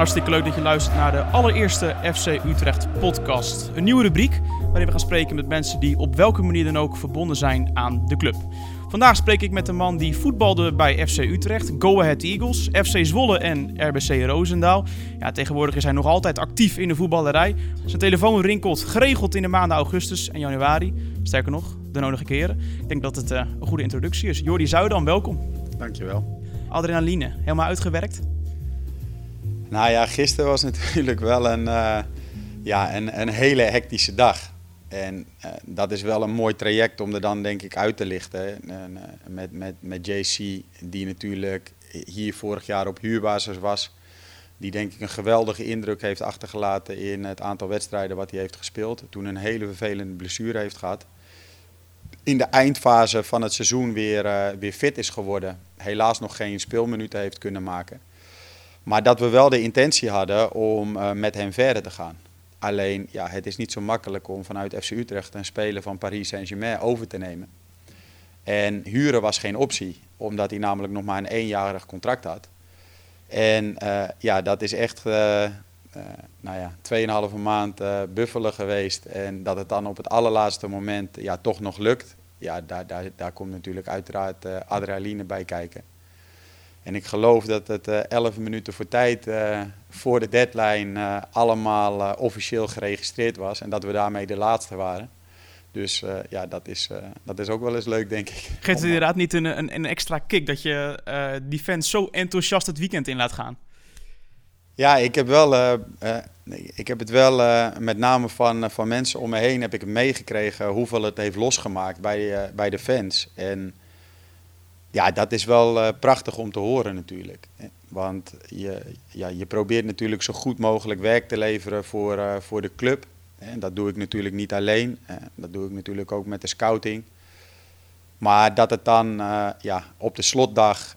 Hartstikke leuk dat je luistert naar de allereerste FC Utrecht podcast. Een nieuwe rubriek waarin we gaan spreken met mensen die op welke manier dan ook verbonden zijn aan de club. Vandaag spreek ik met een man die voetbalde bij FC Utrecht, Go Ahead Eagles, FC Zwolle en RBC Roosendaal. Ja, tegenwoordig is hij nog altijd actief in de voetballerij. Zijn telefoon rinkelt geregeld in de maanden augustus en januari. Sterker nog, de nodige keren. Ik denk dat het uh, een goede introductie is. Jordi Zuidan, welkom. Dankjewel. Adrenaline, helemaal uitgewerkt? Nou ja, gisteren was natuurlijk wel een, uh, ja, een, een hele hectische dag. En uh, dat is wel een mooi traject om er dan denk ik uit te lichten. En, uh, met, met, met JC, die natuurlijk hier vorig jaar op huurbasis was. Die denk ik een geweldige indruk heeft achtergelaten in het aantal wedstrijden wat hij heeft gespeeld. Toen een hele vervelende blessure heeft gehad. In de eindfase van het seizoen weer, weer fit is geworden. Helaas nog geen speelminuten heeft kunnen maken. Maar dat we wel de intentie hadden om uh, met hem verder te gaan. Alleen, ja, het is niet zo makkelijk om vanuit FC Utrecht een speler van Paris Saint-Germain over te nemen. En huren was geen optie, omdat hij namelijk nog maar een eenjarig contract had. En uh, ja, dat is echt, uh, uh, nou ja, 2,5 maand buffelen geweest. En dat het dan op het allerlaatste moment ja, toch nog lukt. Ja, daar, daar, daar komt natuurlijk uiteraard adrenaline bij kijken. En ik geloof dat het uh, 11 minuten voor tijd, uh, voor de deadline, uh, allemaal officieel geregistreerd was. En dat we daarmee de laatste waren. Dus ja, dat is, dat is ook wel eens leuk, denk ik. Geeft het inderdaad niet een, een, een, extra kick dat je die fans zo enthousiast het weekend in laat gaan? Ja, ik heb, wel, ik heb het wel met name van, van mensen om me heen heb ik meegekregen hoeveel het heeft losgemaakt bij, bij de fans. En ja, dat is wel uh, prachtig om te horen natuurlijk. Want je, ja, je probeert natuurlijk zo goed mogelijk werk te leveren voor, uh, voor de club. En dat doe ik natuurlijk niet alleen. Dat doe ik natuurlijk ook met de scouting. Maar dat het dan ja, op de slotdag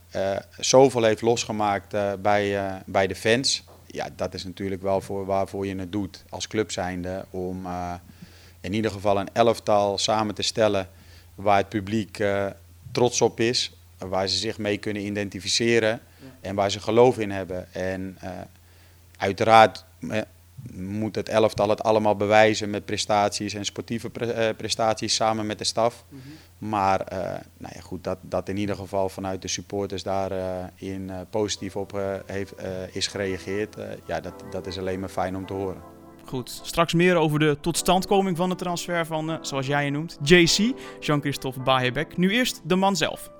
zoveel heeft losgemaakt bij, bij de fans. Ja, dat is natuurlijk wel voor waarvoor je het doet als club zijnde. Om in ieder geval een elftal samen te stellen waar het publiek trots op is waar ze zich mee kunnen identificeren en waar ze geloof in hebben. En uh, uiteraard uh, moet het elftal het allemaal bewijzen met prestaties en sportieve pre uh, prestaties samen met de staf. Mm -hmm. Maar nou ja, goed, dat, dat in ieder geval vanuit de supporters daarin positief op heeft, is gereageerd, ja, dat, dat is alleen maar fijn om te horen. Goed, straks meer over de totstandkoming van de transfer van, zoals jij je noemt, JC, Jean-Christophe Bahebek. Nu eerst de man zelf.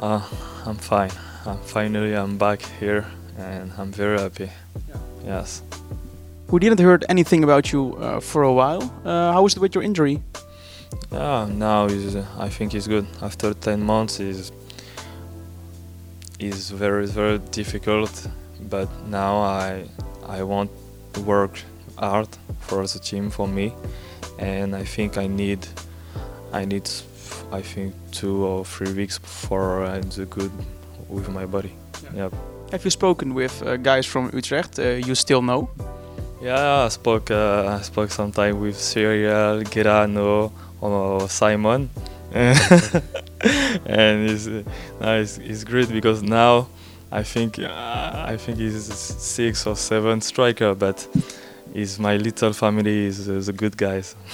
Uh, I'm fine. I'm finally I'm back here and I'm very happy. Yeah. Yes. We didn't heard anything about you uh, for a while. Uh, how is it with your injury? Yeah, now is I think it's good. After 10 months is is very very difficult, but now I I want to work hard for the team for me, and I think I need I need I think two or three weeks before I'm good with my body. Yeah. Yep. Have you spoken with uh, guys from Utrecht? Uh, you still know? Yeah, I spoke. Uh, I spoke sometime with Cyril, Gerano, or Simon, and it's, uh, it's, it's great because now I think uh, I think he's six or seven striker, but he's my little family is the good guys.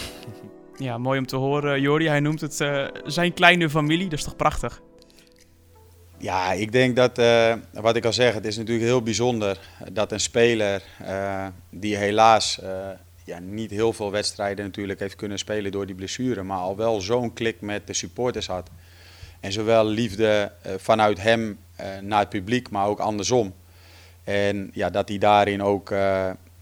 Ja, mooi om te horen. Jori, hij noemt het uh, zijn kleine familie. Dat is toch prachtig? Ja, ik denk dat, uh, wat ik al zeg, het is natuurlijk heel bijzonder dat een speler uh, die helaas ja, niet heel veel wedstrijden natuurlijk heeft kunnen spelen door die blessure, maar al wel zo'n klik met de supporters had. En zowel liefde vanuit hem naar het publiek, maar ook andersom. En ja, dat hij daarin ook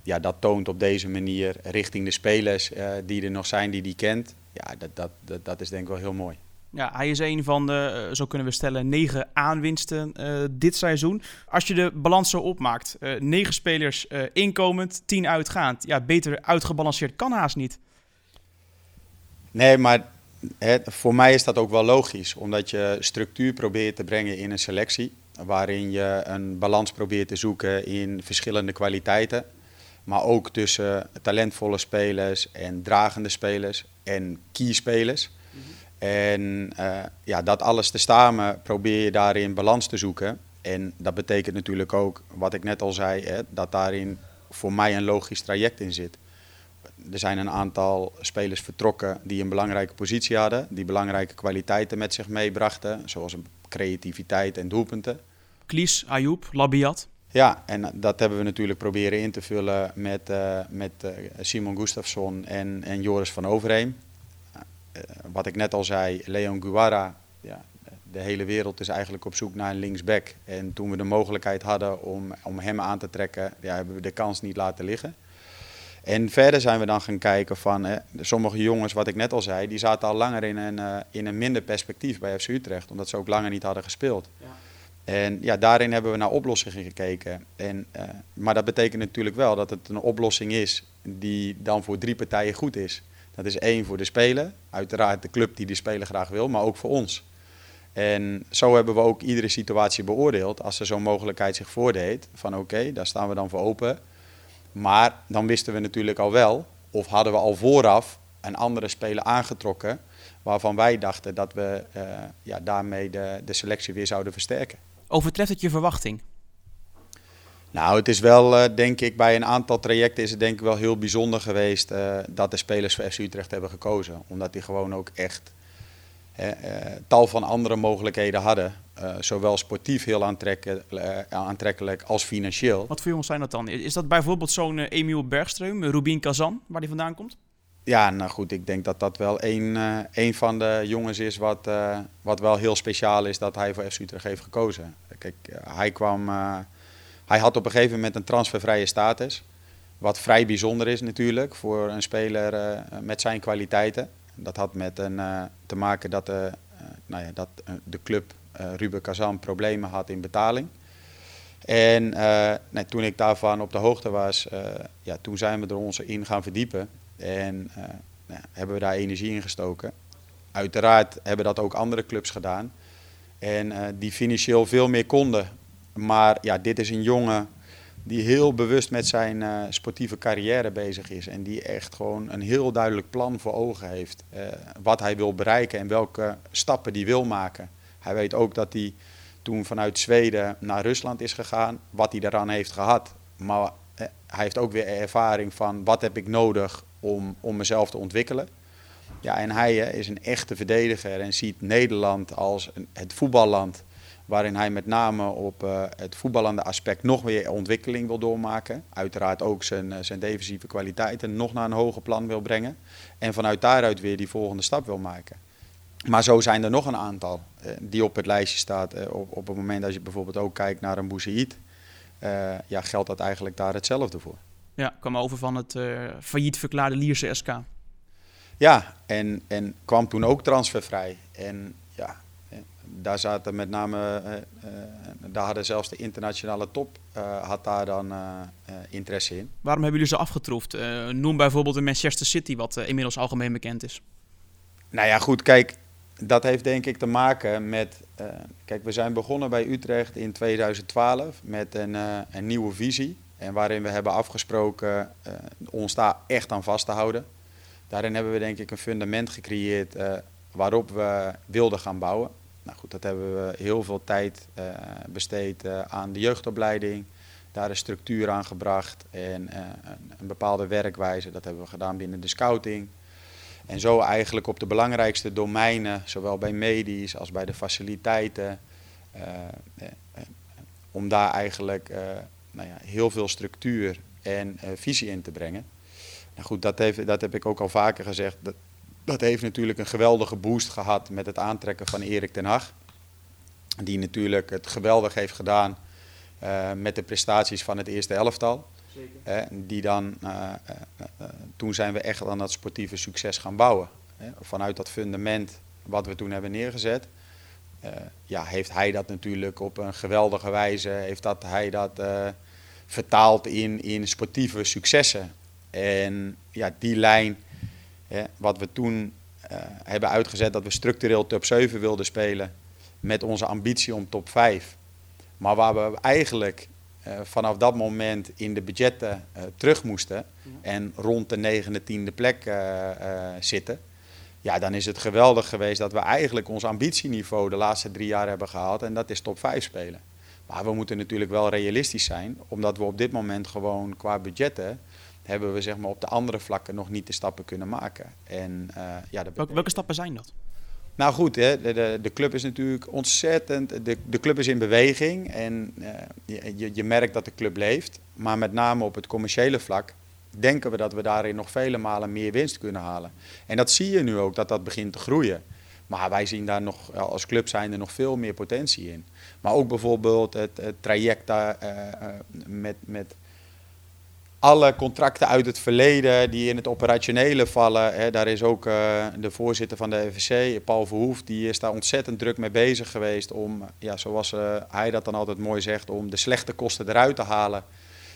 ja, dat toont op deze manier richting de spelers uh, die er nog zijn, die die kent. Ja, dat, dat, dat, dat, is denk ik wel heel mooi. Ja, hij is een van de, uh, zo kunnen we stellen, negen aanwinsten uh, dit seizoen. Als je de balans zo opmaakt, negen spelers inkomend, tien uitgaand. Ja, beter uitgebalanceerd kan haast niet. Nee, maar hè, voor mij is dat ook wel logisch. Omdat je structuur probeert te brengen in een selectie. Waarin je een balans probeert te zoeken in verschillende kwaliteiten. Maar ook tussen talentvolle spelers en dragende spelers en key-spelers. Mm -hmm. En uh, ja, dat alles te samen probeer je daarin balans te zoeken. En dat betekent natuurlijk ook, wat ik net al zei, hè, dat daarin voor mij een logisch traject in zit. Er zijn een aantal spelers vertrokken die een belangrijke positie hadden, die belangrijke kwaliteiten met zich meebrachten, zoals creativiteit en doelpunten. Klies, Ayoub, Labiat. Ja, en dat hebben we natuurlijk proberen in te vullen met, uh, met uh, Simon Gustafsson en, en Joris van Overheem. Uh, wat ik net al zei, Leon Guara, ja, de hele wereld is eigenlijk op zoek naar een linksback. En toen we de mogelijkheid hadden om, om hem aan te trekken, ja, hebben we de kans niet laten liggen. En verder zijn we dan gaan kijken van eh, sommige jongens, wat ik net al zei, die zaten al langer in een, in een minder perspectief bij FC Utrecht, omdat ze ook langer niet hadden gespeeld. Ja. En ja, daarin hebben we naar oplossingen gekeken. En, uh, maar dat betekent natuurlijk wel dat het een oplossing is die dan voor drie partijen goed is. Dat is één voor de speler, uiteraard de club die de speler graag wil, maar ook voor ons. En zo hebben we ook iedere situatie beoordeeld. Als er zo'n mogelijkheid zich voordeed, van oké, daar staan we dan voor open. Maar dan wisten we natuurlijk al wel, of hadden we al vooraf een andere speler aangetrokken, waarvan wij dachten dat we uh, ja, daarmee de, de selectie weer zouden versterken. Overtreft het je verwachting? Nou, het is wel, uh, denk ik, bij een aantal trajecten is het denk ik wel heel bijzonder geweest uh, dat de spelers voor FC Utrecht hebben gekozen. Omdat die gewoon ook echt uh, tal van andere mogelijkheden hadden. Uh, zowel sportief heel aantrekkelijk, aantrekkelijk als financieel. Wat voor jongens zijn dat dan? Is dat bijvoorbeeld zo'n Emiel Bergström, Rubin Kazan, waar die vandaan komt? Ja, nou goed, ik denk dat dat wel een, een van de jongens is wat, wat wel heel speciaal is dat hij voor FC Utrecht heeft gekozen. Kijk, hij kwam, hij had op een gegeven moment een transfervrije status. Wat vrij bijzonder is natuurlijk voor een speler met zijn kwaliteiten. Dat had met een, te maken dat, uh, nou ja, dat de club Ruben Kazan problemen had in betaling. En toen ik daarvan op de hoogte was, ja, toen zijn we er ons in gaan verdiepen. En nou, hebben we daar energie in gestoken. Uiteraard hebben dat ook andere clubs gedaan. En die financieel veel meer konden. Maar ja, dit is een jongen die heel bewust met zijn uh, sportieve carrière bezig is. En die echt gewoon een heel duidelijk plan voor ogen heeft. Wat hij wil bereiken en welke stappen die wil maken. Hij weet ook dat hij toen vanuit Zweden naar Rusland is gegaan, wat hij daaraan heeft gehad. Maar hij heeft ook weer ervaring van wat heb ik nodig om, om mezelf te ontwikkelen. Ja, en hij is een echte verdediger en ziet Nederland als het voetballand waarin hij met name op uh, het voetballende aspect nog weer ontwikkeling wil doormaken. Uiteraard ook zijn, uh, zijn defensieve kwaliteiten nog naar een hoger plan wil brengen. En vanuit daaruit weer die volgende stap wil maken. Maar zo zijn er nog een aantal die op het lijstje staat. op, op het moment dat je bijvoorbeeld ook kijkt naar een Bouzid, ja, geldt dat eigenlijk daar hetzelfde voor. Ja, kwam over van het failliet verklaarde Lierse SK. Ja, en, en kwam toen ook transfervrij. En ja, daar zaten met name, uh, uh, daar hadden zelfs de internationale top uh, had daar dan interesse in. Waarom hebben jullie ze afgetroefd? noem bijvoorbeeld een Manchester City, wat inmiddels algemeen bekend is. Nou ja, goed, kijk, dat heeft denk ik te maken met. kijk, we zijn begonnen bij Utrecht in 2012 met een, een nieuwe visie. En waarin we hebben afgesproken ons daar echt aan vast te houden. Daarin hebben we denk ik een fundament gecreëerd waarop we wilden gaan bouwen. Nou goed, dat hebben we heel veel tijd uh, besteed aan de jeugdopleiding. Daar is structuur aan gebracht en een, een, bepaalde werkwijze. Dat hebben we gedaan binnen de scouting. En zo eigenlijk op de belangrijkste domeinen, zowel bij medisch als bij de faciliteiten, om daar eigenlijk nou ja, heel veel structuur en visie in te brengen. Nou goed, dat, heeft, dat heb ik ook al vaker gezegd. Dat, dat heeft natuurlijk een geweldige boost gehad met het aantrekken van Erik ten Hag. Die natuurlijk het geweldig heeft gedaan uh, met de prestaties van het eerste elftal. Zeker. Uh, die dan, uh, toen zijn we echt aan dat sportieve succes gaan bouwen. vanuit dat fundament wat we toen hebben neergezet. Ja, heeft hij dat natuurlijk op een geweldige wijze, heeft dat, hij dat vertaald in, in sportieve successen. En ja, die lijn wat we toen uh, hebben uitgezet dat we structureel top 7 wilden spelen met onze ambitie om top 5. Maar waar we eigenlijk uh, vanaf dat moment in de budgetten uh, terug moesten ja. en rond de negende, tiende plek zitten. Ja, dan is het geweldig geweest dat we eigenlijk ons ambitieniveau de laatste drie jaar hebben gehaald en dat is top 5 spelen. Maar we moeten natuurlijk wel realistisch zijn, omdat we op dit moment gewoon qua budgetten hebben we zeg maar, op de andere vlakken nog niet de stappen kunnen maken. En, uh, ja, welke, welke stappen zijn dat? Nou goed, hè, de, de, de, club is natuurlijk ontzettend. De, de club is in beweging en uh, je, je merkt dat de club leeft. Maar met name op het commerciële vlak denken we dat we daarin nog vele malen meer winst kunnen halen. En dat zie je nu ook, dat dat begint te groeien. Maar wij zien daar nog, als club zijn er nog veel meer potentie in. Maar ook bijvoorbeeld het, traject daar, uh, met, met alle contracten uit het verleden die in het operationele vallen. Hè, daar is ook uh, de voorzitter van de FVC, Paul Verhoef, die is daar ontzettend druk mee bezig geweest om, ja, zoals hij dat dan altijd mooi zegt, om de slechte kosten eruit te halen.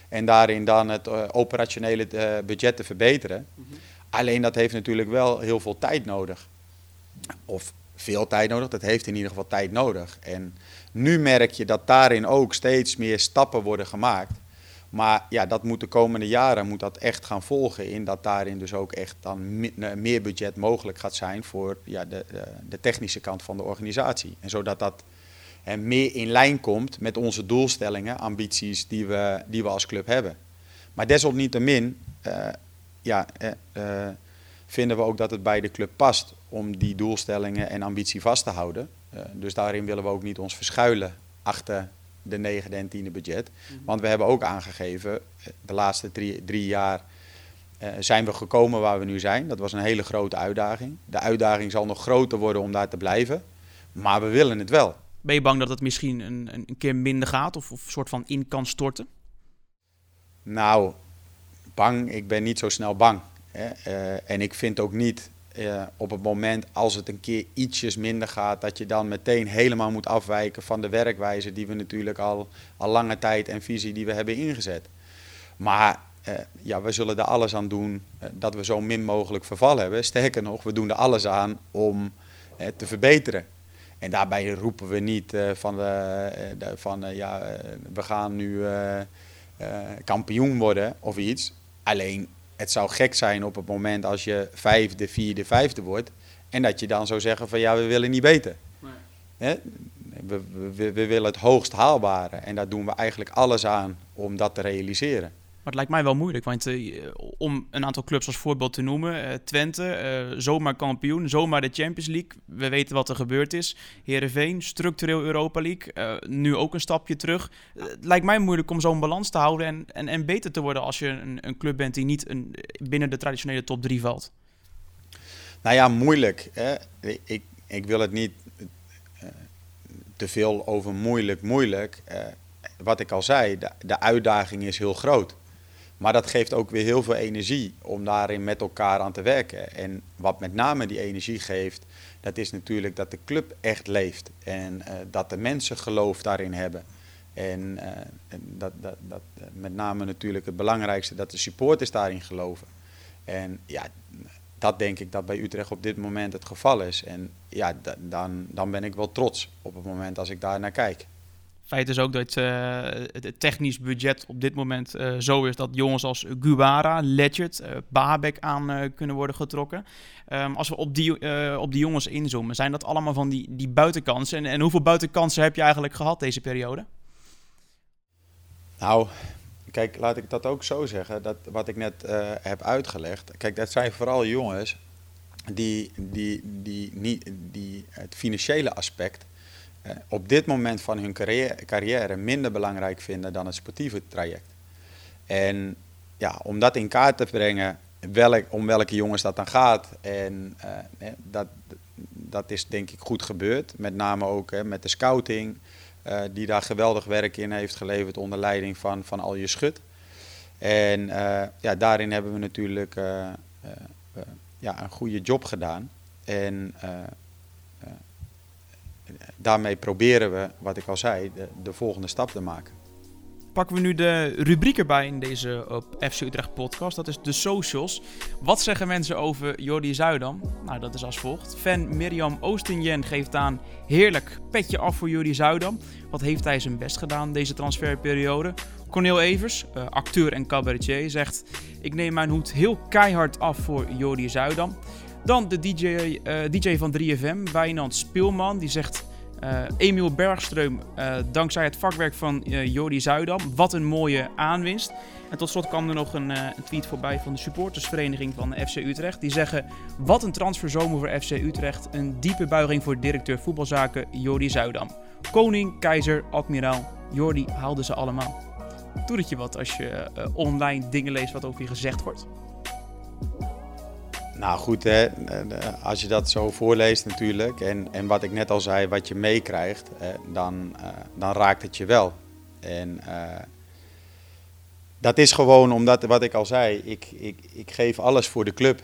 En daarin dan het uh, operationele budget te verbeteren. Mm -hmm. Alleen dat heeft natuurlijk wel heel veel tijd nodig. Of veel tijd nodig, dat heeft in ieder geval tijd nodig. En nu merk je dat daarin ook steeds meer stappen worden gemaakt. Maar ja, dat moet de komende jaren moet dat echt gaan volgen. In dat daarin dus ook echt dan meer budget mogelijk gaat zijn voor ja, de, de technische kant van de organisatie. En zodat dat meer in lijn komt met onze doelstellingen, ambities die we, die we als club hebben. Maar desalniettemin uh, ja, uh, vinden we ook dat het bij de club past om die doelstellingen en ambitie vast te houden. Dus daarin willen we ook niet ons verschuilen achter de negende en tiende budget. Mm-hmm. Want we hebben ook aangegeven, de laatste drie, drie jaar zijn we gekomen waar we nu zijn. Dat was een hele grote uitdaging. De uitdaging zal nog groter worden om daar te blijven. Maar we willen het wel. Ben je bang dat het misschien een, een keer minder gaat of, of een soort van in kan storten? Nou, bang. Ik ben niet zo snel bang. Hè. Uh, en ik vind ook niet uh, op het moment als het een keer ietsjes minder gaat, dat je dan meteen helemaal moet afwijken van de werkwijze die we natuurlijk al, al lange tijd en visie die we hebben ingezet. Maar uh, ja, we zullen er alles aan doen dat we zo min mogelijk verval hebben. Sterker nog, we doen er alles aan om te verbeteren. En daarbij roepen we niet van, de, van ja, we gaan nu kampioen worden of iets. Alleen het zou gek zijn op het moment als je vijfde, vierde, vijfde wordt. En dat je dan zou zeggen van ja, we willen niet beter. Nee. We, we, we, willen het hoogst haalbare. En daar doen we eigenlijk alles aan om dat te realiseren. Het lijkt mij wel moeilijk, want uh, om een aantal clubs als voorbeeld te noemen. Uh, Twente, uh, zomaar kampioen, zomaar de Champions League. We weten wat er gebeurd is. Herenveen, structureel Europa League. nu ook een stapje terug. het lijkt mij moeilijk om zo'n balans te houden en, en, en beter te worden als je een, een club bent die niet binnen de traditionele top 3 valt. Nou ja, moeilijk. Hè? Ik, ik wil het niet te veel over moeilijk, moeilijk. wat ik al zei, de uitdaging is heel groot. Maar dat geeft ook weer heel veel energie om daarin met elkaar aan te werken. En wat met name die energie geeft, dat is natuurlijk dat de club echt leeft. En uh, dat de mensen geloof daarin hebben. En, en dat, dat, dat uh, met name natuurlijk het belangrijkste, dat de supporters daarin geloven. En ja, dat denk ik dat bij Utrecht op dit moment het geval is. En ja, dan, dan ben ik wel trots op het moment als ik daar naar kijk. Feit is ook dat uh, het technisch budget op dit moment uh, zo is dat jongens als Guara, Legend, uh, Babek aan kunnen worden getrokken. Um, als we op die, op die jongens inzoomen, zijn dat allemaal van die, die buitenkansen? En, en hoeveel buitenkansen heb je eigenlijk gehad deze periode? Nou, kijk, laat ik dat ook zo zeggen. Dat wat ik net heb uitgelegd. Kijk, dat zijn vooral jongens die, die, die, die, die het financiële aspect eh, op dit moment van hun carrière, minder belangrijk vinden dan het sportieve traject. En ja, om dat in kaart te brengen, welk, om welke jongens dat dan gaat, en uh, dat, dat is denk ik goed gebeurd. Met name ook hè, met de scouting, die daar geweldig werk in heeft geleverd onder leiding van, van Alje Schut. En ja, daarin hebben we natuurlijk ja, een goede job gedaan. En daarmee proberen we, wat ik al zei, de, de volgende stap te maken pakken we nu de rubriek erbij in deze op FC Utrecht podcast. Dat is de socials. Wat zeggen mensen over Jordi Zuidam? Nou, dat is als volgt. Fan Mirjam Oostenjen geeft aan heerlijk petje af voor Jordi Zuidam. Wat heeft hij zijn best gedaan deze transferperiode? Cornel Evers, uh, acteur en cabaretier, zegt... Ik neem mijn hoed heel keihard af voor Jordi Zuidam. Dan de DJ, uh, DJ van 3FM, Wijnand Speelman, die zegt... Uh, Emiel Bergström, uh, dankzij het vakwerk van Jordi Zuidam. Wat een mooie aanwinst. En tot slot kwam er nog een, een, tweet voorbij van de supportersvereniging van FC Utrecht. Die zeggen, wat een transferzomer voor FC Utrecht. Een diepe buiging voor directeur voetbalzaken Jordi Zuidam. Koning, keizer, admiraal, Jordi haalde ze allemaal. Doe het je wat als je online dingen leest wat over je gezegd wordt? Nou goed, hè, als je dat zo voorleest natuurlijk, en, en wat ik net al zei, wat je meekrijgt, dan, uh, dan raakt het je wel. En uh, dat is gewoon omdat, wat ik al zei, ik, ik, ik geef alles voor de club.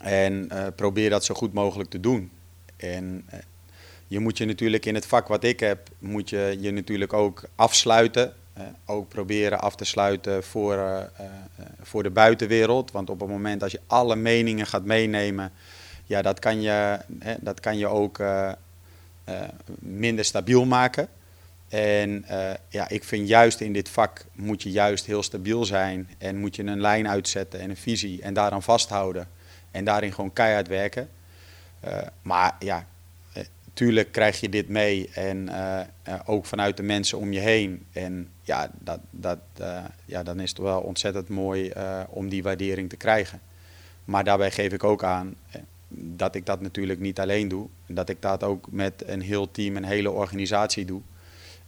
En probeer dat zo goed mogelijk te doen. En je moet je natuurlijk in het vak wat ik heb, moet je je natuurlijk ook afsluiten ook proberen af te sluiten voor, uh, uh, voor de buitenwereld. Want op het moment als je alle meningen gaat meenemen, ja, dat kan je, dat kan je ook minder stabiel maken. En ja, ik vind juist in dit vak moet je juist heel stabiel zijn en moet je een lijn uitzetten en een visie en daaraan vasthouden en daarin gewoon keihard werken. maar ja, tuurlijk krijg je dit mee en uh, uh, ook vanuit de mensen om je heen. En ja, dat, dat, uh, ja dan is het wel ontzettend mooi om die waardering te krijgen. Maar daarbij geef ik ook aan dat ik dat natuurlijk niet alleen doe. Dat ik dat ook met een heel team, een hele organisatie doe.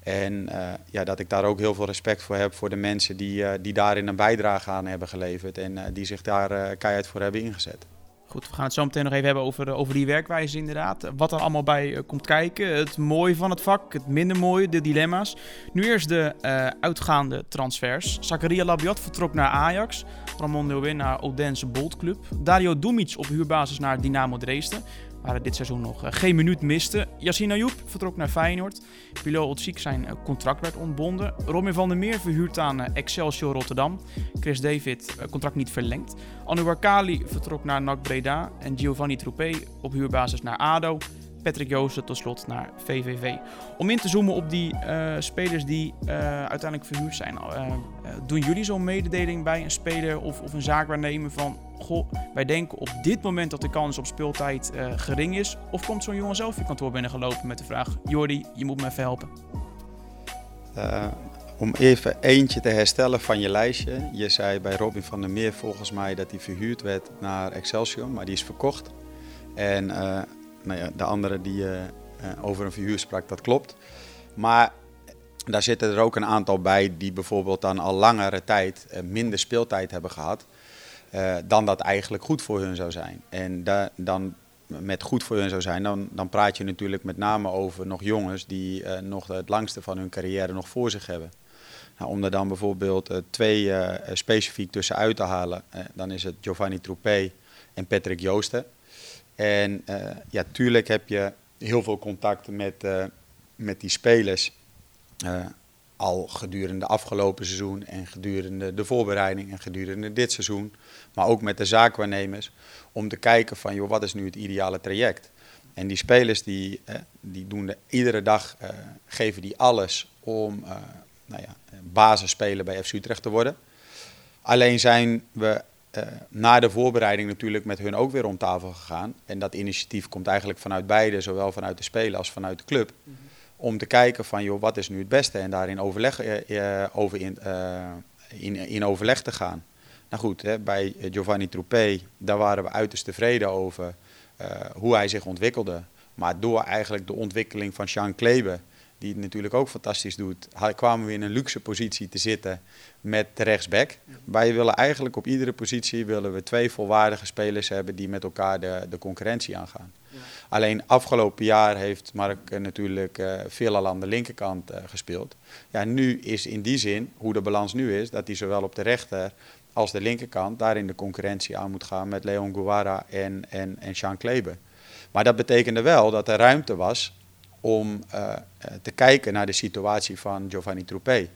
En ja, dat ik daar ook heel veel respect voor heb voor de mensen die, die daarin een bijdrage aan hebben geleverd. En die zich daar keihard voor hebben ingezet. Goed, we gaan het zo meteen nog even hebben over, eh, over die werkwijze inderdaad. Wat er allemaal bij eh, komt kijken. Het mooie van het vak, het minder mooie, de dilemma's. Nu eerst de uh, uitgaande transfers. Zakaria Labiat vertrok naar Ajax. Ramon Leeuwin naar Odense Bolt Club. Dario Dumic op huurbasis naar Dynamo Dresden waar dit seizoen nog geen minuut miste. Yassine Ayoub vertrok naar Feyenoord. Pilo Otziek zijn contract werd ontbonden. Robin van der Meer verhuurd aan Excelsior Rotterdam. Chris David contract niet verlengd. Anouar Kali vertrok naar NAC Breda. En Giovanni Troupé op huurbasis naar ADO. Patrick Joosten tot slot naar VVV. Om in te zoomen op die uh, spelers die uh, uiteindelijk verhuurd zijn. Uh, doen jullie zo'n mededeling bij een speler of, of een zaakwaarnemer van... Goh, wij denken op dit moment dat de kans op speeltijd gering is. Of komt zo'n jongen zelf je kantoor binnengelopen met de vraag... Jordi, je moet me even helpen. om even eentje te herstellen van je lijstje. Je zei bij Robin van der Meer volgens mij dat hij verhuurd werd naar Excelsior, maar die is verkocht. En nou ja, de andere die uh, over een verhuur sprak, dat klopt. Maar daar zitten er ook een aantal bij die bijvoorbeeld dan al langere tijd uh, minder speeltijd hebben gehad. Dan dat eigenlijk goed voor hun zou zijn. En da dan met goed voor hun zou zijn, dan, dan praat je natuurlijk met name over nog jongens die nog het langste van hun carrière nog voor zich hebben. Nou, om er dan bijvoorbeeld twee specifiek tussen uit te halen, dan is het Giovanni Troupé en Patrick Joosten. En uh, ja, tuurlijk heb je heel veel contact met, uh, met die spelers. Uh, al gedurende de afgelopen seizoen en gedurende de voorbereiding en gedurende dit seizoen. Maar ook met de zaakwaarnemers. Om te kijken van, joh, wat is nu het ideale traject? En die spelers die, die doen de, iedere dag, geven die alles om nou ja, basisspeler bij FC Utrecht te worden. Alleen zijn we uh, na de voorbereiding natuurlijk met hun ook weer om tafel gegaan. En dat initiatief komt eigenlijk vanuit beide, zowel vanuit de speler als vanuit de club. Mm -hmm. Om te kijken van, joh, wat is nu het beste? En daarin overleg, uh, over in, uh, in, in, overleg te gaan. Nou goed, hè, bij Giovanni Troupé, daar waren we uiterst tevreden over hoe hij zich ontwikkelde. Maar door eigenlijk de ontwikkeling van Sean Klebe die het natuurlijk ook fantastisch doet, kwamen we in een luxe positie te zitten met de rechtsback. Wij willen eigenlijk op iedere positie willen we twee volwaardige spelers hebben die met elkaar de, de concurrentie aangaan. Ja. Alleen afgelopen jaar heeft Mark natuurlijk uh, veelal aan de linkerkant uh, gespeeld. Ja, nu is in die zin, hoe de balans nu is, dat hij zowel op de rechter als de linkerkant daarin de concurrentie aan moet gaan met Leon Guevara en, en, en Sean Klebe. Maar dat betekende wel dat er ruimte was om uh, te kijken naar de situatie van Giovanni Troupé.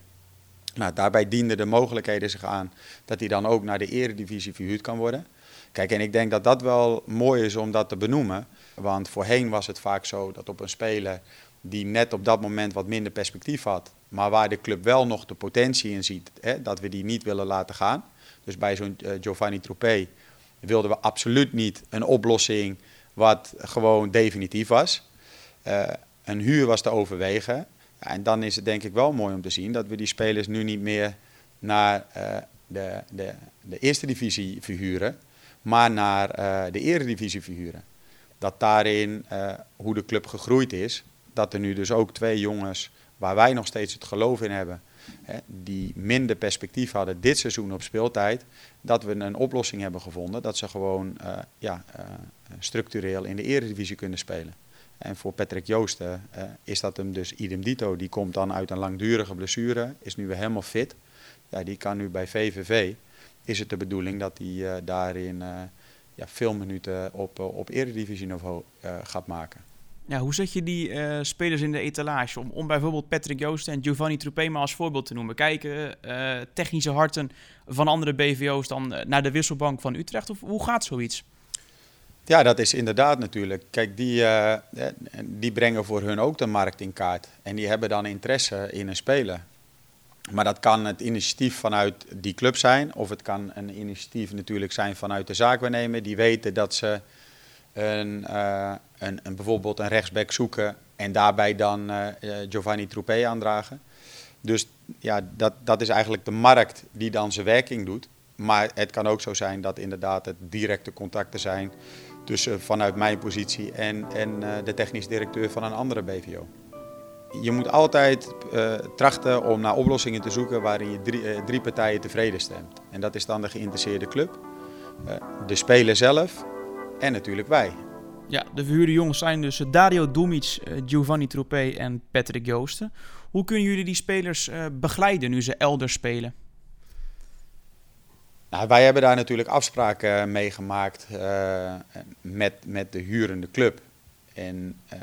Nou, daarbij dienden de mogelijkheden zich aan dat hij dan ook naar de eredivisie verhuurd kan worden. Kijk, en ik denk dat dat wel mooi is om dat te benoemen. Want voorheen was het vaak zo dat op een speler die net op dat moment wat minder perspectief had, maar waar de club wel nog de potentie in ziet, hè, dat we die niet willen laten gaan. Dus bij zo'n uh, Giovanni Troupé wilden we absoluut niet een oplossing wat gewoon definitief was. Een huur was te overwegen. En dan is het denk ik wel mooi om te zien dat we die spelers nu niet meer naar de, de, de eerste divisie verhuren, maar naar de eredivisie verhuren. Dat daarin, hoe de club gegroeid is, dat er nu dus ook twee jongens waar wij nog steeds het geloof in hebben, hè, die minder perspectief hadden dit seizoen op speeltijd, dat we een oplossing hebben gevonden dat ze gewoon uh, ja, uh, structureel in de eredivisie kunnen spelen. En voor Patrick Joosten uh, is dat hem dus idem dito. Die komt dan uit een langdurige blessure, is nu weer helemaal fit. Ja, die kan nu bij VVV. Is het de bedoeling dat hij daarin ja, veel minuten op, op niveau gaat maken. Ja, hoe zet je die spelers in de etalage? Om, om bijvoorbeeld Patrick Joosten en Giovanni Troupema als voorbeeld te noemen. Kijken technische harten van andere BVO's dan naar de wisselbank van Utrecht? Of hoe gaat zoiets? Ja, dat is inderdaad natuurlijk. Kijk, die, die brengen voor hun ook de markt in kaart. En die hebben dan interesse in een speler. Maar dat kan het initiatief vanuit die club zijn. Of het kan een initiatief natuurlijk zijn vanuit de zaakwaarnemer. Die weten dat ze een, uh, een, een, bijvoorbeeld een rechtsback zoeken en daarbij dan uh, Giovanni Troupé aandragen. Dus ja, dat, dat is eigenlijk de markt die dan zijn werking doet. Maar het kan ook zo zijn dat inderdaad het directe contacten zijn tussen vanuit mijn positie en, en uh, de technisch directeur van een andere BVO. Je moet altijd uh, trachten om naar oplossingen te zoeken waarin je drie, uh, drie partijen tevreden stemt. En dat is dan de geïnteresseerde club, de speler zelf en natuurlijk wij. Ja, de verhuurde jongens zijn dus Dario Dumic, eh, Giovanni Troupé en Patrick Joosten. Hoe kunnen jullie die spelers begeleiden nu ze elders spelen? Nou, wij hebben daar natuurlijk afspraken eh, mee gemaakt uh, met, met de hurende club. En uh,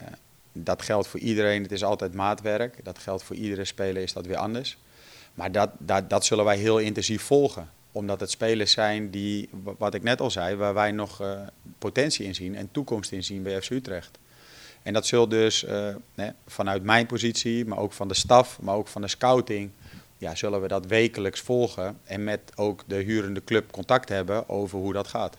dat geldt voor iedereen, het is altijd maatwerk. Dat geldt voor iedere speler, is dat weer anders. Maar dat, dat, dat zullen wij heel intensief volgen omdat het spelers zijn die, wat ik net al zei, waar wij nog uh, potentie in zien en toekomst in zien bij FC Utrecht. En dat zult dus vanuit mijn positie, maar ook van de staf, maar ook van de scouting, ja, zullen we dat wekelijks volgen en met ook de hurende club contact hebben over hoe dat gaat.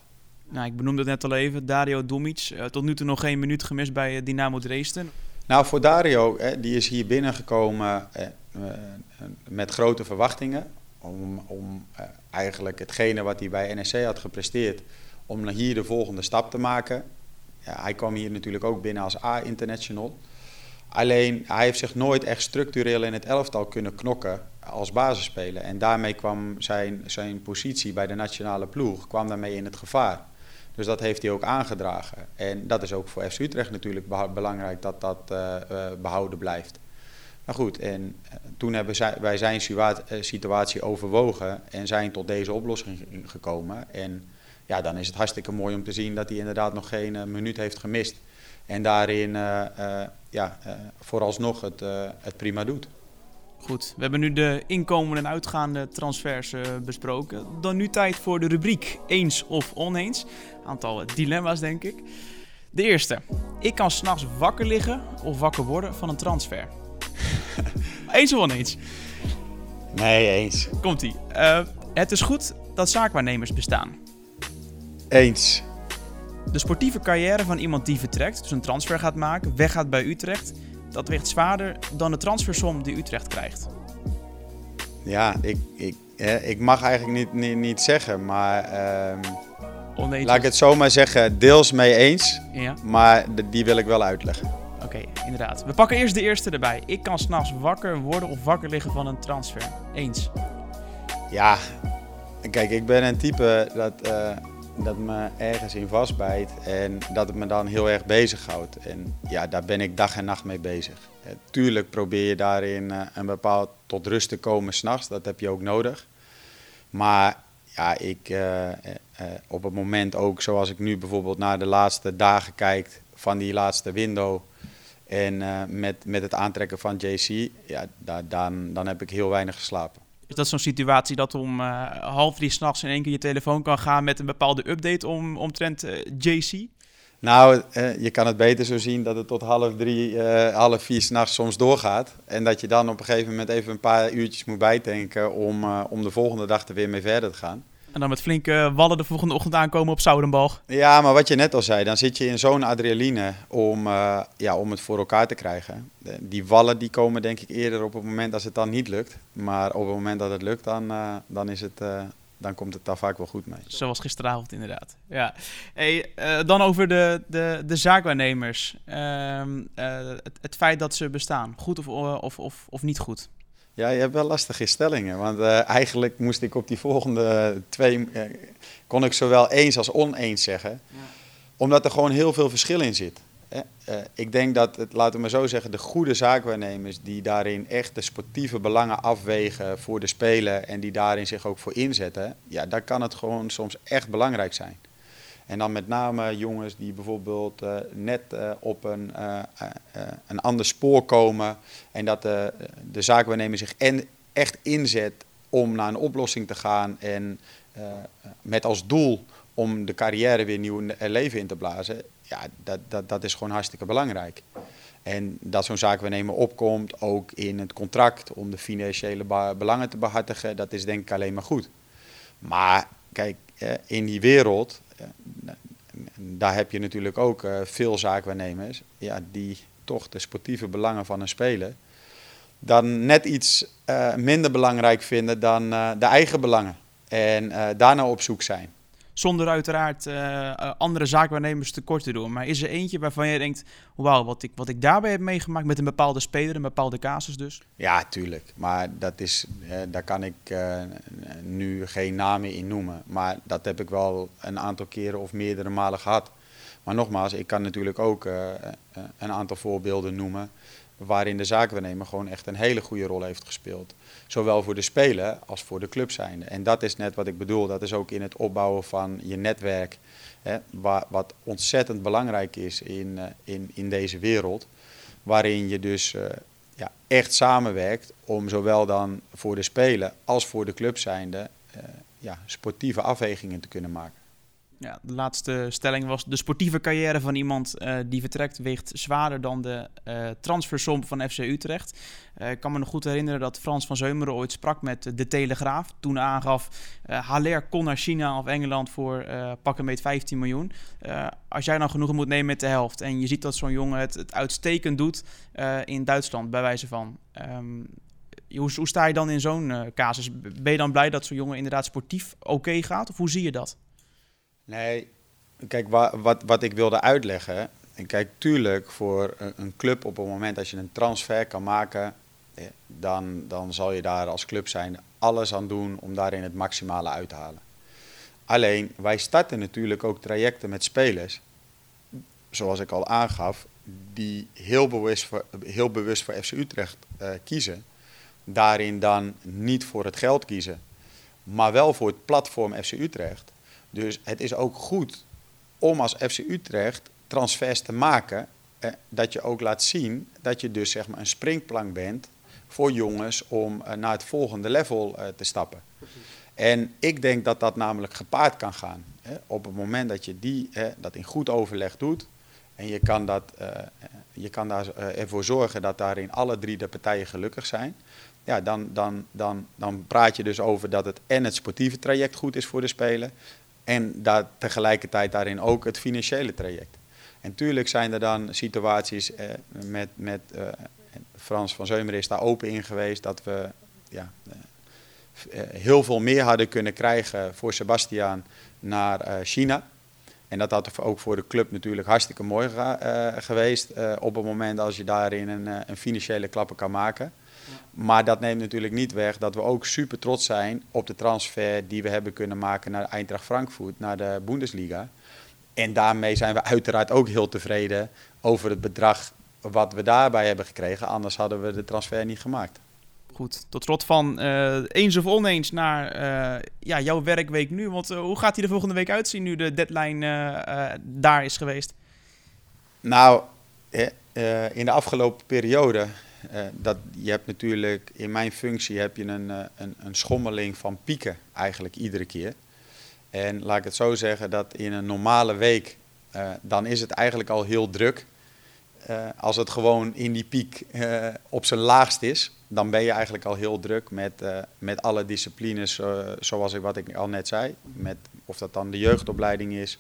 Nou, ik benoemde het net al even, Dario Dumic, uh, tot nu toe nog geen minuut gemist bij Dynamo Dresden. Nou, voor Dario, hè, die is hier binnengekomen met grote verwachtingen om, om eigenlijk hetgene wat hij bij NSC had gepresteerd, om hier de volgende stap te maken. Ja, hij kwam hier natuurlijk ook binnen als A-international. Alleen hij heeft zich nooit echt structureel in het elftal kunnen knokken als basisspeler. En daarmee kwam zijn, zijn positie bij de nationale ploeg kwam daarmee in het gevaar. Dus dat heeft hij ook aangedragen. En dat is ook voor FC Utrecht natuurlijk belangrijk dat dat uh, uh, behouden blijft. Maar goed, en eh, toen hebben wij zijn eh, situatie overwogen en zijn tot deze oplossing gekomen. En ja, dan is het hartstikke mooi om te zien dat hij inderdaad nog geen minuut heeft gemist. En daarin uh, uh, ja, vooralsnog het, het prima doet. Goed, we hebben nu de inkomende en uitgaande transfers besproken. Dan nu tijd voor de rubriek eens of oneens. Aantal dilemma's, denk ik. De eerste. Ik kan s'nachts wakker liggen of wakker worden van een transfer. eens of oneens? Nee, eens. Komt-ie. Uh, het is goed dat zaakwaarnemers bestaan. Eens. De sportieve carrière van iemand die vertrekt, dus een transfer gaat maken, weggaat bij Utrecht, dat weegt zwaarder dan de transfersom die Utrecht krijgt. Ja, ik, ik, ik mag eigenlijk niet, niet, niet zeggen, maar uh, laat ik het zomaar zeggen, deels mee eens, ja. maar die wil ik wel uitleggen. Oké, inderdaad. We pakken eerst de eerste erbij. Ik kan s'nachts wakker worden of wakker liggen van een transfer. Eens. Ja, kijk, ik ben een type dat, uh, dat me ergens in vastbijt en dat het me dan heel erg bezighoudt. En ja, daar ben ik dag en nacht mee bezig. Uh, tuurlijk probeer je daarin uh, een bepaald tot rust te komen s'nachts, dat heb je ook nodig. Maar ja, ik, op het moment ook zoals ik nu bijvoorbeeld naar de laatste dagen kijk van die laatste window en met, met het aantrekken van JC, ja, dan, dan heb ik heel weinig geslapen. Is dat zo'n situatie dat om uh, half drie s'nachts in één keer je telefoon kan gaan met een bepaalde update om, omtrent uh, JC? Nou, je kan het beter zo zien dat het tot half drie, half vier s'nachts soms doorgaat. En dat je dan op een gegeven moment even een paar uurtjes moet bijtanken om, om de volgende dag er weer mee verder te gaan. En dan met flinke wallen de volgende ochtend aankomen op Zoudenbalg. Ja, maar wat je net al zei, dan zit je in zo'n adrenaline om, uh, ja, om het voor elkaar te krijgen. Die wallen die komen denk ik eerder op het moment als het dan niet lukt. Maar op het moment dat het lukt, dan, uh, dan, is het, uh, dan komt het daar vaak wel goed mee. Zoals gisteravond inderdaad. Ja. Hey, dan over de, de, de zaakwaarnemers. Ehm, het, het feit dat ze bestaan, goed of, of, of, of niet goed? Ja, je hebt wel lastige stellingen. Want uh, eigenlijk moest ik op die volgende twee. Uh, kon ik zowel eens als oneens zeggen. Ja. Omdat er gewoon heel veel verschil in zit. Uh, ik denk dat, het, laten we maar zo zeggen, de goede zaakwaarnemers die daarin echt de sportieve belangen afwegen voor de speler en die daarin zich ook voor inzetten, ja, daar kan het gewoon soms echt belangrijk zijn. En dan met name jongens die bijvoorbeeld uh, net uh, op een, uh, een ander spoor komen. En dat de, de zich echt inzet om naar een oplossing te gaan. En met als doel om de carrière weer nieuw leven in te blazen. Ja, dat, dat, dat is gewoon hartstikke belangrijk. En dat zo'n zaakwaarnemer opkomt, ook in het contract, om de financiële belangen te behartigen, dat is denk ik alleen maar goed. Maar kijk, in die wereld daar heb je natuurlijk ook uh, veel zaakwaarnemers ja, die toch de sportieve belangen van een speler dan net iets uh, minder belangrijk vinden dan uh, de eigen belangen. En daarna op zoek zijn. Zonder uiteraard uh, andere zaakwaarnemers tekort te doen. Maar is er eentje waarvan je denkt: wauw, wat ik, wat ik daarbij heb meegemaakt met een bepaalde speler, een bepaalde casus dus? Ja, tuurlijk. Maar dat is, daar kan ik uh, nu geen namen in noemen. Maar dat heb ik wel een aantal keren of meerdere malen gehad. Maar nogmaals, ik kan natuurlijk ook een aantal voorbeelden noemen waarin de zaakwaarnemer gewoon echt een hele goede rol heeft gespeeld. Zowel voor de speler als voor de club zijnde. En dat is net wat ik bedoel. Dat is ook in het opbouwen van je netwerk. Hè, wat ontzettend belangrijk is in, uh, in, in deze wereld. Waarin je dus uh, ja, echt samenwerkt om zowel dan voor de speler als voor de club zijnde uh, ja, sportieve afwegingen te kunnen maken. Ja, de laatste stelling was: de sportieve carrière van iemand uh, die vertrekt weegt zwaarder dan de uh, transfersom van FC Utrecht. Uh, ik kan me nog goed herinneren dat Frans van Zeumeren ooit sprak met de Telegraaf. Toen aangaf: Haller kon naar China of Engeland voor pakken met 15 miljoen. als jij nou genoegen moet nemen met de helft en je ziet dat zo'n jongen het, uitstekend doet in Duitsland, bij wijze van. Um, hoe, hoe, sta je dan in zo'n casus? Ben je dan blij dat zo'n jongen inderdaad sportief oké gaat? Of hoe zie je dat? Nee, kijk, wat, wat, ik wilde uitleggen. En kijk, tuurlijk, voor een, club op het moment dat je een transfer kan maken, eh, dan, dan zal je daar als club zijn alles aan doen om daarin het maximale uit te halen. Alleen, wij starten natuurlijk ook trajecten met spelers, zoals ik al aangaf, die heel bewust voor, heel bewust voor FC Utrecht uh, kiezen. Daarin dan niet voor het geld kiezen, maar wel voor het platform FC Utrecht. Dus het is ook goed om als FC Utrecht transfers te maken. Eh, dat je ook laat zien dat je dus zeg maar een springplank bent voor jongens om eh, naar het volgende level eh, te stappen. En ik denk dat dat namelijk gepaard kan gaan. Hè, op het moment dat je die, hè, dat in goed overleg doet. En je kan, dat, uh, je kan daar, ervoor zorgen dat daarin alle drie de partijen gelukkig zijn. Ja, dan, dan, dan, dan praat je dus over dat het en het sportieve traject goed is voor de speler. En daar, tegelijkertijd daarin ook het financiële traject. En tuurlijk zijn er dan situaties eh, met, met eh, Frans van Zeumer is daar open in geweest dat we ja, eh, eh heel veel meer hadden kunnen krijgen voor Sebastian naar China. En dat had ook voor de club natuurlijk hartstikke mooi geweest op het moment als je daarin een, een financiële klappen kan maken. Maar dat neemt natuurlijk niet weg dat we ook super trots zijn op de transfer die we hebben kunnen maken naar Eintracht Frankfurt, naar de Bundesliga. En daarmee zijn we uiteraard ook heel tevreden over het bedrag wat we daarbij hebben gekregen. Anders hadden we de transfer niet gemaakt. Goed, tot slot van uh, eens of oneens naar uh, ja, jouw werkweek nu. Want uh, hoe gaat die de volgende week uitzien nu de deadline daar is geweest? Nou, in de afgelopen periode uh, dat, je hebt natuurlijk in mijn functie heb je een, uh, een, een, schommeling van pieken eigenlijk iedere keer. En laat ik het zo zeggen dat in een normale week, uh, dan is het eigenlijk al heel druk. als het gewoon in die piek op zijn laagst is. Dan ben je eigenlijk al heel druk met, met alle disciplines, zoals ik, wat ik al net zei. Met, of dat dan de jeugdopleiding is,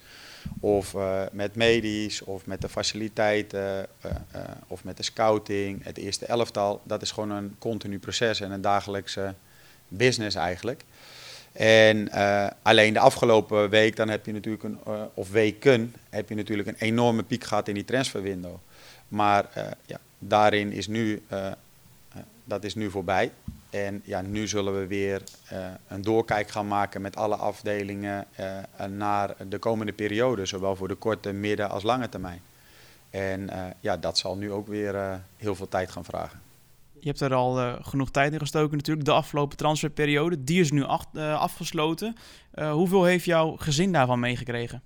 of met medisch, of met de faciliteiten, of met de scouting, het eerste elftal. Dat is gewoon een continu proces en een dagelijkse business eigenlijk. En alleen de afgelopen week, dan heb je natuurlijk een, of weken, heb je natuurlijk een enorme piek gehad in die transferwindow. Maar ja, daarin is nu, dat is nu voorbij. En ja, nu zullen we weer een doorkijk gaan maken met alle afdelingen naar de komende periode, zowel voor de korte, midden als lange termijn. En ja, dat zal nu ook weer heel veel tijd gaan vragen. Je hebt er al genoeg tijd in gestoken natuurlijk. De afgelopen transferperiode, die is nu afgesloten. Hoeveel heeft jouw gezin daarvan meegekregen?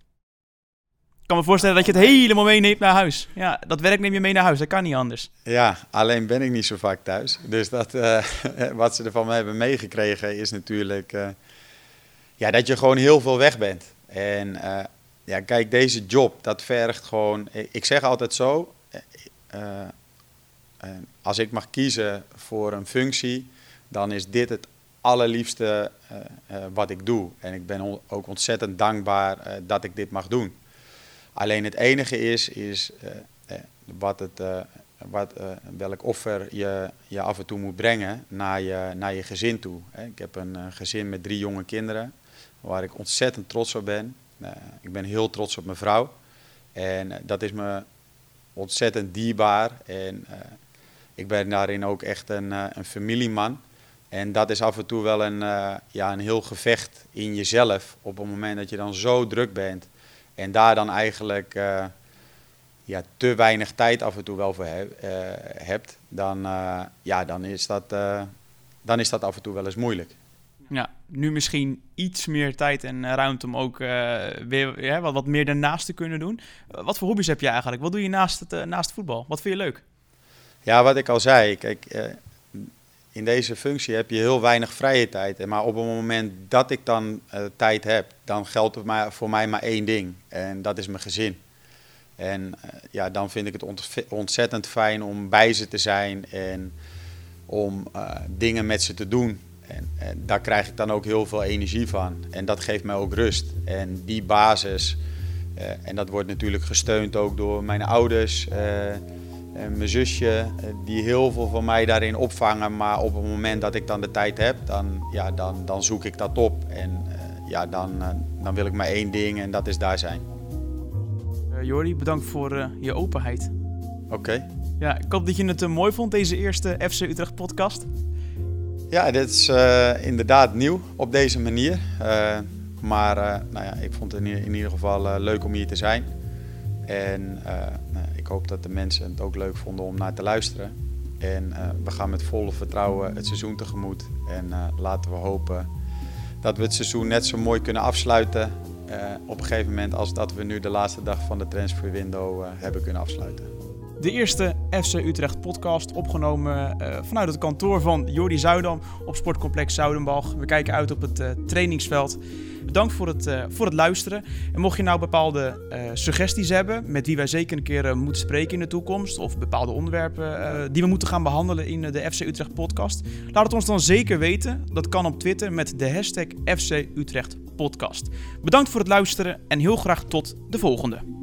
Kan me voorstellen dat je het helemaal meeneemt naar huis. Ja, dat werk neem je mee naar huis, dat kan niet anders. Ja, alleen ben ik niet zo vaak thuis. Dus dat, wat ze ervan hebben meegekregen is natuurlijk ja, dat je gewoon heel veel weg bent. En ja, kijk, deze job, dat vergt gewoon... Ik zeg altijd zo als ik mag kiezen voor een functie, dan is dit het allerliefste uh, uh, wat ik doe. En ik ben ook ontzettend dankbaar uh, dat ik dit mag doen. Alleen het enige is, is wat het, wat, welk offer je, je af en toe moet brengen naar je, naar je gezin toe. Ik heb een gezin met drie jonge kinderen, waar ik ontzettend trots op ben. ik ben heel trots op mijn vrouw. En dat is me ontzettend dierbaar. En ik ben daarin ook echt een, uh, een familieman. En dat is af en toe wel een, ja, een heel gevecht in jezelf. Op het moment dat je dan zo druk bent. En daar dan eigenlijk uh, ja, te weinig tijd af en toe wel voor he hebt. Dan, ja, dan, is dat, dan is dat af en toe wel eens moeilijk. Ja, nu misschien iets meer tijd en ruimte om ook weer ja, wat, wat meer daarnaast te kunnen doen. wat voor hobby's heb je eigenlijk? Wat doe je naast, het, naast voetbal? Wat vind je leuk? Ja, wat ik al zei, kijk, eh, in deze functie heb je heel weinig vrije tijd. Maar op het moment dat ik dan uh, tijd heb, dan geldt het voor mij maar één ding. En dat is mijn gezin. En uh, ja, dan vind ik het ontzettend fijn om bij ze te zijn en om uh, dingen met ze te doen. En, en, daar krijg ik dan ook heel veel energie van. En dat geeft mij ook rust. En die basis, en dat wordt natuurlijk gesteund ook door mijn ouders en mijn zusje, eh, die heel veel van mij daarin opvangen. Maar op het moment dat ik dan de tijd heb, dan, ja, dan, dan zoek ik dat op. En uh, ja, dan, dan wil ik maar één ding en dat is daar zijn. Uh, Jordi, bedankt voor je openheid. Oké. Okay. Ja, ik hoop dat je het mooi vond, deze eerste FC Utrecht podcast. Ja, dit is inderdaad nieuw op deze manier. maar nou ja, ik vond het in, in ieder geval leuk om hier te zijn. En nou, hoop dat de mensen het ook leuk vonden om naar te luisteren. En uh, we gaan met volle vertrouwen het seizoen tegemoet. En uh, laten we hopen dat we het seizoen net zo mooi kunnen afsluiten. Uh, op een gegeven moment als dat we nu de laatste dag van de transferwindow hebben kunnen afsluiten. De eerste FC Utrecht podcast opgenomen vanuit het kantoor van Jordi Zuidam op Sportcomplex Zoudenbalg. We kijken uit op het trainingsveld. Bedankt voor het, uh, voor het luisteren. En mocht je nou bepaalde suggesties hebben met wie wij zeker een keer moeten spreken in de toekomst, of bepaalde onderwerpen die we moeten gaan behandelen in de FC Utrecht podcast, laat het ons dan zeker weten. Dat kan op Twitter met de hashtag FC Utrecht podcast. Bedankt voor het luisteren en heel graag tot de volgende.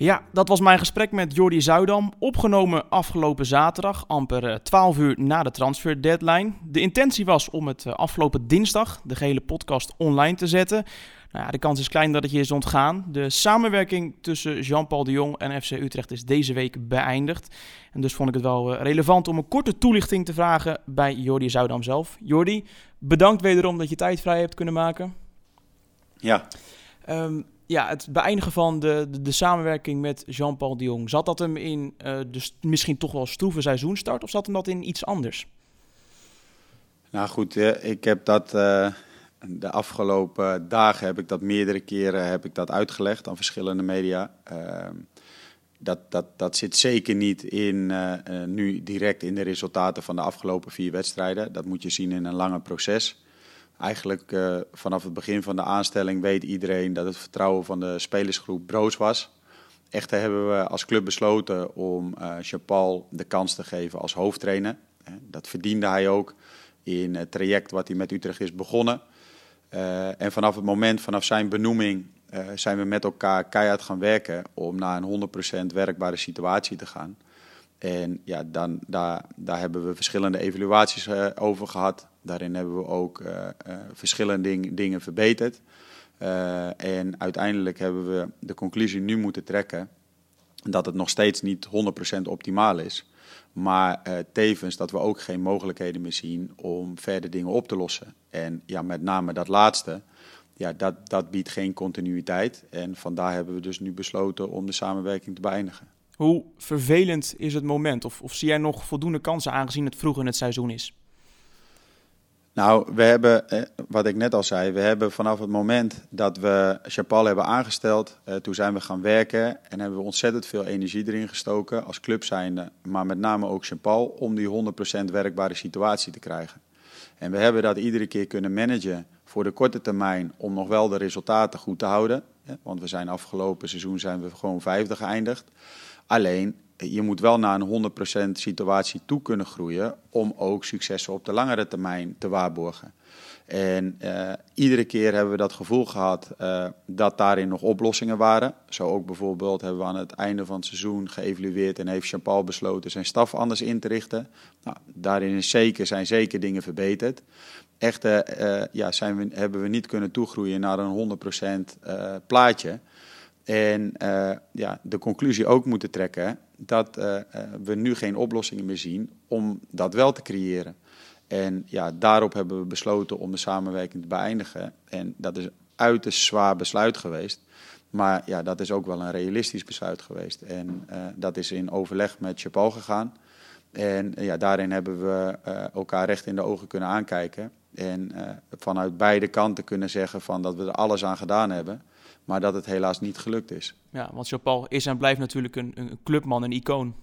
Ja, dat was mijn gesprek met Jordi Zuidam, opgenomen afgelopen zaterdag, amper 12 uur na de transfer deadline. De intentie was om het afgelopen dinsdag de gehele podcast online te zetten. Nou ja, de kans is klein dat het je is ontgaan. De samenwerking tussen Jean-Paul de Jong en FC Utrecht is deze week beëindigd. En dus vond ik het wel relevant om een korte toelichting te vragen bij Jordi Zuidam zelf. Jordi, bedankt wederom dat je tijd vrij hebt kunnen maken. Ja. Um, ja, het beëindigen van de, de, samenwerking met Jean-Paul de Jong, zat dat hem in uh, de misschien toch wel stroeve seizoenstart of zat hem dat in iets anders? Nou goed, ik heb dat uh, de afgelopen dagen heb ik dat meerdere keren heb ik dat uitgelegd aan verschillende media. Uh, dat, dat, dat zit zeker niet in nu direct in de resultaten van de afgelopen vier wedstrijden. Dat moet je zien in een langer proces eigenlijk uh, vanaf het begin van de aanstelling weet iedereen dat het vertrouwen van de spelersgroep broos was. echter hebben we als club besloten om uh, Chapal de kans te geven als hoofdtrainer. Dat verdiende hij ook in het traject wat hij met Utrecht is begonnen. Uh, en vanaf het moment, vanaf zijn benoeming, zijn we met elkaar keihard gaan werken om naar een 100% werkbare situatie te gaan. En ja, dan, daar, daar hebben we verschillende evaluaties over gehad. Daarin hebben we ook verschillende ding, dingen verbeterd. en uiteindelijk hebben we de conclusie nu moeten trekken dat het nog steeds niet 100% optimaal is. Maar tevens dat we ook geen mogelijkheden meer zien om verder dingen op te lossen. En ja, met name dat laatste, ja, dat, dat biedt geen continuïteit. En vandaar hebben we dus nu besloten om de samenwerking te beëindigen. Hoe vervelend is het moment? Of, of zie jij nog voldoende kansen aangezien het vroeg in het seizoen is? Nou, we hebben, eh, wat ik net al zei, we hebben vanaf het moment dat we Chapal hebben aangesteld, eh, toen zijn we gaan werken en hebben we ontzettend veel energie erin gestoken als club zijnde, maar met name ook Chapal, om die 100% werkbare situatie te krijgen. En we hebben dat iedere keer kunnen managen voor de korte termijn om nog wel de resultaten goed te houden. Want we zijn afgelopen seizoen zijn we gewoon vijfde geëindigd. Alleen je moet wel naar een 100% situatie toe kunnen groeien om ook successen op de langere termijn te waarborgen. En uh, iedere keer hebben we dat gevoel gehad uh, dat daarin nog oplossingen waren. Zo ook bijvoorbeeld hebben we aan het einde van het seizoen geëvalueerd en heeft Jean-Paul besloten zijn staf anders in te richten. Nou, daarin is zeker, zijn zeker dingen verbeterd. Echter uh, ja, zijn we, hebben we niet kunnen toegroeien naar een 100% plaatje. En uh, ja, de conclusie ook moeten trekken dat uh, we nu geen oplossingen meer zien om dat wel te creëren. En ja, daarop hebben we besloten om de samenwerking te beëindigen. En dat is uiterst zwaar besluit geweest. Maar ja, dat is ook wel een realistisch besluit geweest. En dat is in overleg met Chapal gegaan. En ja, daarin hebben we elkaar recht in de ogen kunnen aankijken. En vanuit beide kanten kunnen zeggen van dat we er alles aan gedaan hebben maar dat het helaas niet gelukt is. Ja, want Jean-Paul is en blijft natuurlijk een, een clubman, een icoon.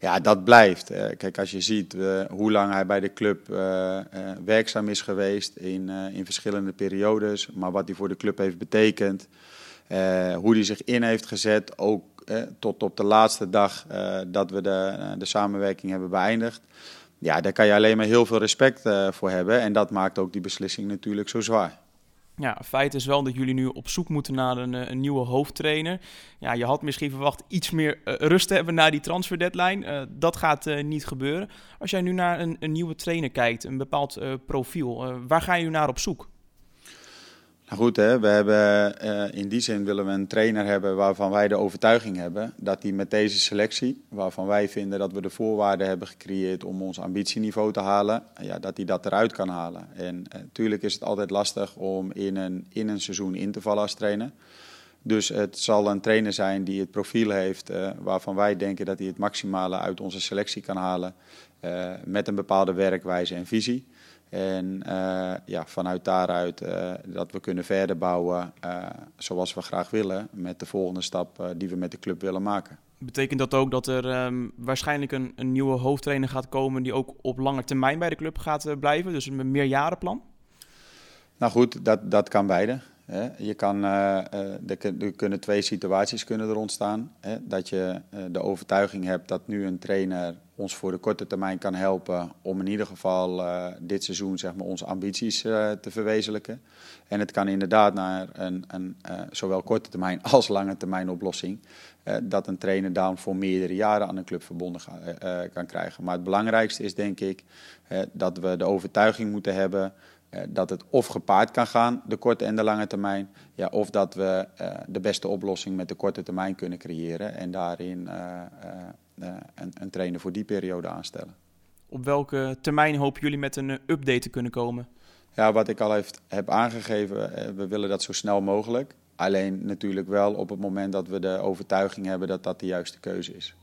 Ja, dat blijft. Kijk, als je ziet uh, hoe lang hij bij de club uh, werkzaam is geweest in, in verschillende periodes, maar wat hij voor de club heeft betekend, hoe hij zich in heeft gezet, ook tot op de laatste dag dat we de, de samenwerking hebben beëindigd. Ja, daar kan je alleen maar heel veel respect voor hebben en dat maakt ook die beslissing natuurlijk zo zwaar. Ja, feit is wel dat jullie nu op zoek moeten naar een, eh, een nieuwe hoofdtrainer. Ja, je had misschien verwacht iets meer uh, rust te hebben na die transfer deadline. Uh, dat gaat niet gebeuren. Als jij nu naar een, een nieuwe trainer kijkt, een bepaald profiel, waar ga je nu naar op zoek? Nou goed, hè, we hebben, uh, in die zin willen we een trainer hebben waarvan wij de overtuiging hebben dat hij met deze selectie, waarvan wij vinden dat we de voorwaarden hebben gecreëerd om ons ambitieniveau te halen, ja, dat hij dat eruit kan halen. En natuurlijk uh, is het altijd lastig om in een, in een seizoen in te vallen als trainer. Dus het zal een trainer zijn die het profiel heeft uh, waarvan wij denken dat hij het maximale uit onze selectie kan halen. met een bepaalde werkwijze en visie. En uh, ja, vanuit daaruit uh, dat we kunnen verder bouwen uh, zoals we graag willen met de volgende stap die we met de club willen maken. Betekent dat ook dat er um, waarschijnlijk een, een, nieuwe hoofdtrainer gaat komen die ook op lange termijn bij de club gaat blijven? Dus een meerjarenplan? Nou goed, dat, dat kan beide. Je kan, er kunnen twee situaties kunnen er ontstaan. Dat je de overtuiging hebt dat nu een trainer ons voor de korte termijn kan helpen om in ieder geval dit seizoen zeg maar, onze ambities te verwezenlijken. En het kan inderdaad naar een, een zowel korte termijn als lange termijn oplossing. dat een trainer dan voor meerdere jaren aan een club verbonden kan krijgen. Maar het belangrijkste is denk ik dat we de overtuiging moeten hebben dat het of gepaard kan gaan, de korte en de lange termijn. Ja, of dat we de beste oplossing met de korte termijn kunnen creëren. En daarin uh, een, een trainer voor die periode aanstellen. Op welke termijn hopen jullie met een eh, update te kunnen komen? Ja, wat ik al heeft, heb aangegeven, eh, we willen dat zo snel mogelijk. Alleen natuurlijk wel op het moment dat we de overtuiging hebben dat dat de juiste keuze is.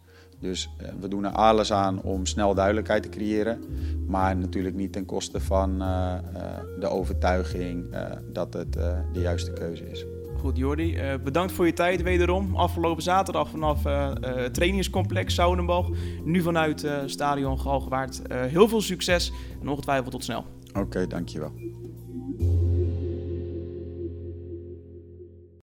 Dus we doen er alles aan om snel duidelijkheid te creëren. Maar natuurlijk niet ten koste van uh, uh, de overtuiging dat het de juiste keuze is. Goed, Jordi. Bedankt voor je tijd wederom. Afgelopen zaterdag vanaf uh, trainingscomplex Zoudenboog. Nu vanuit Stadion Galgenwaard. heel veel succes en ongetwijfeld tot snel. Oké, okay, dankjewel.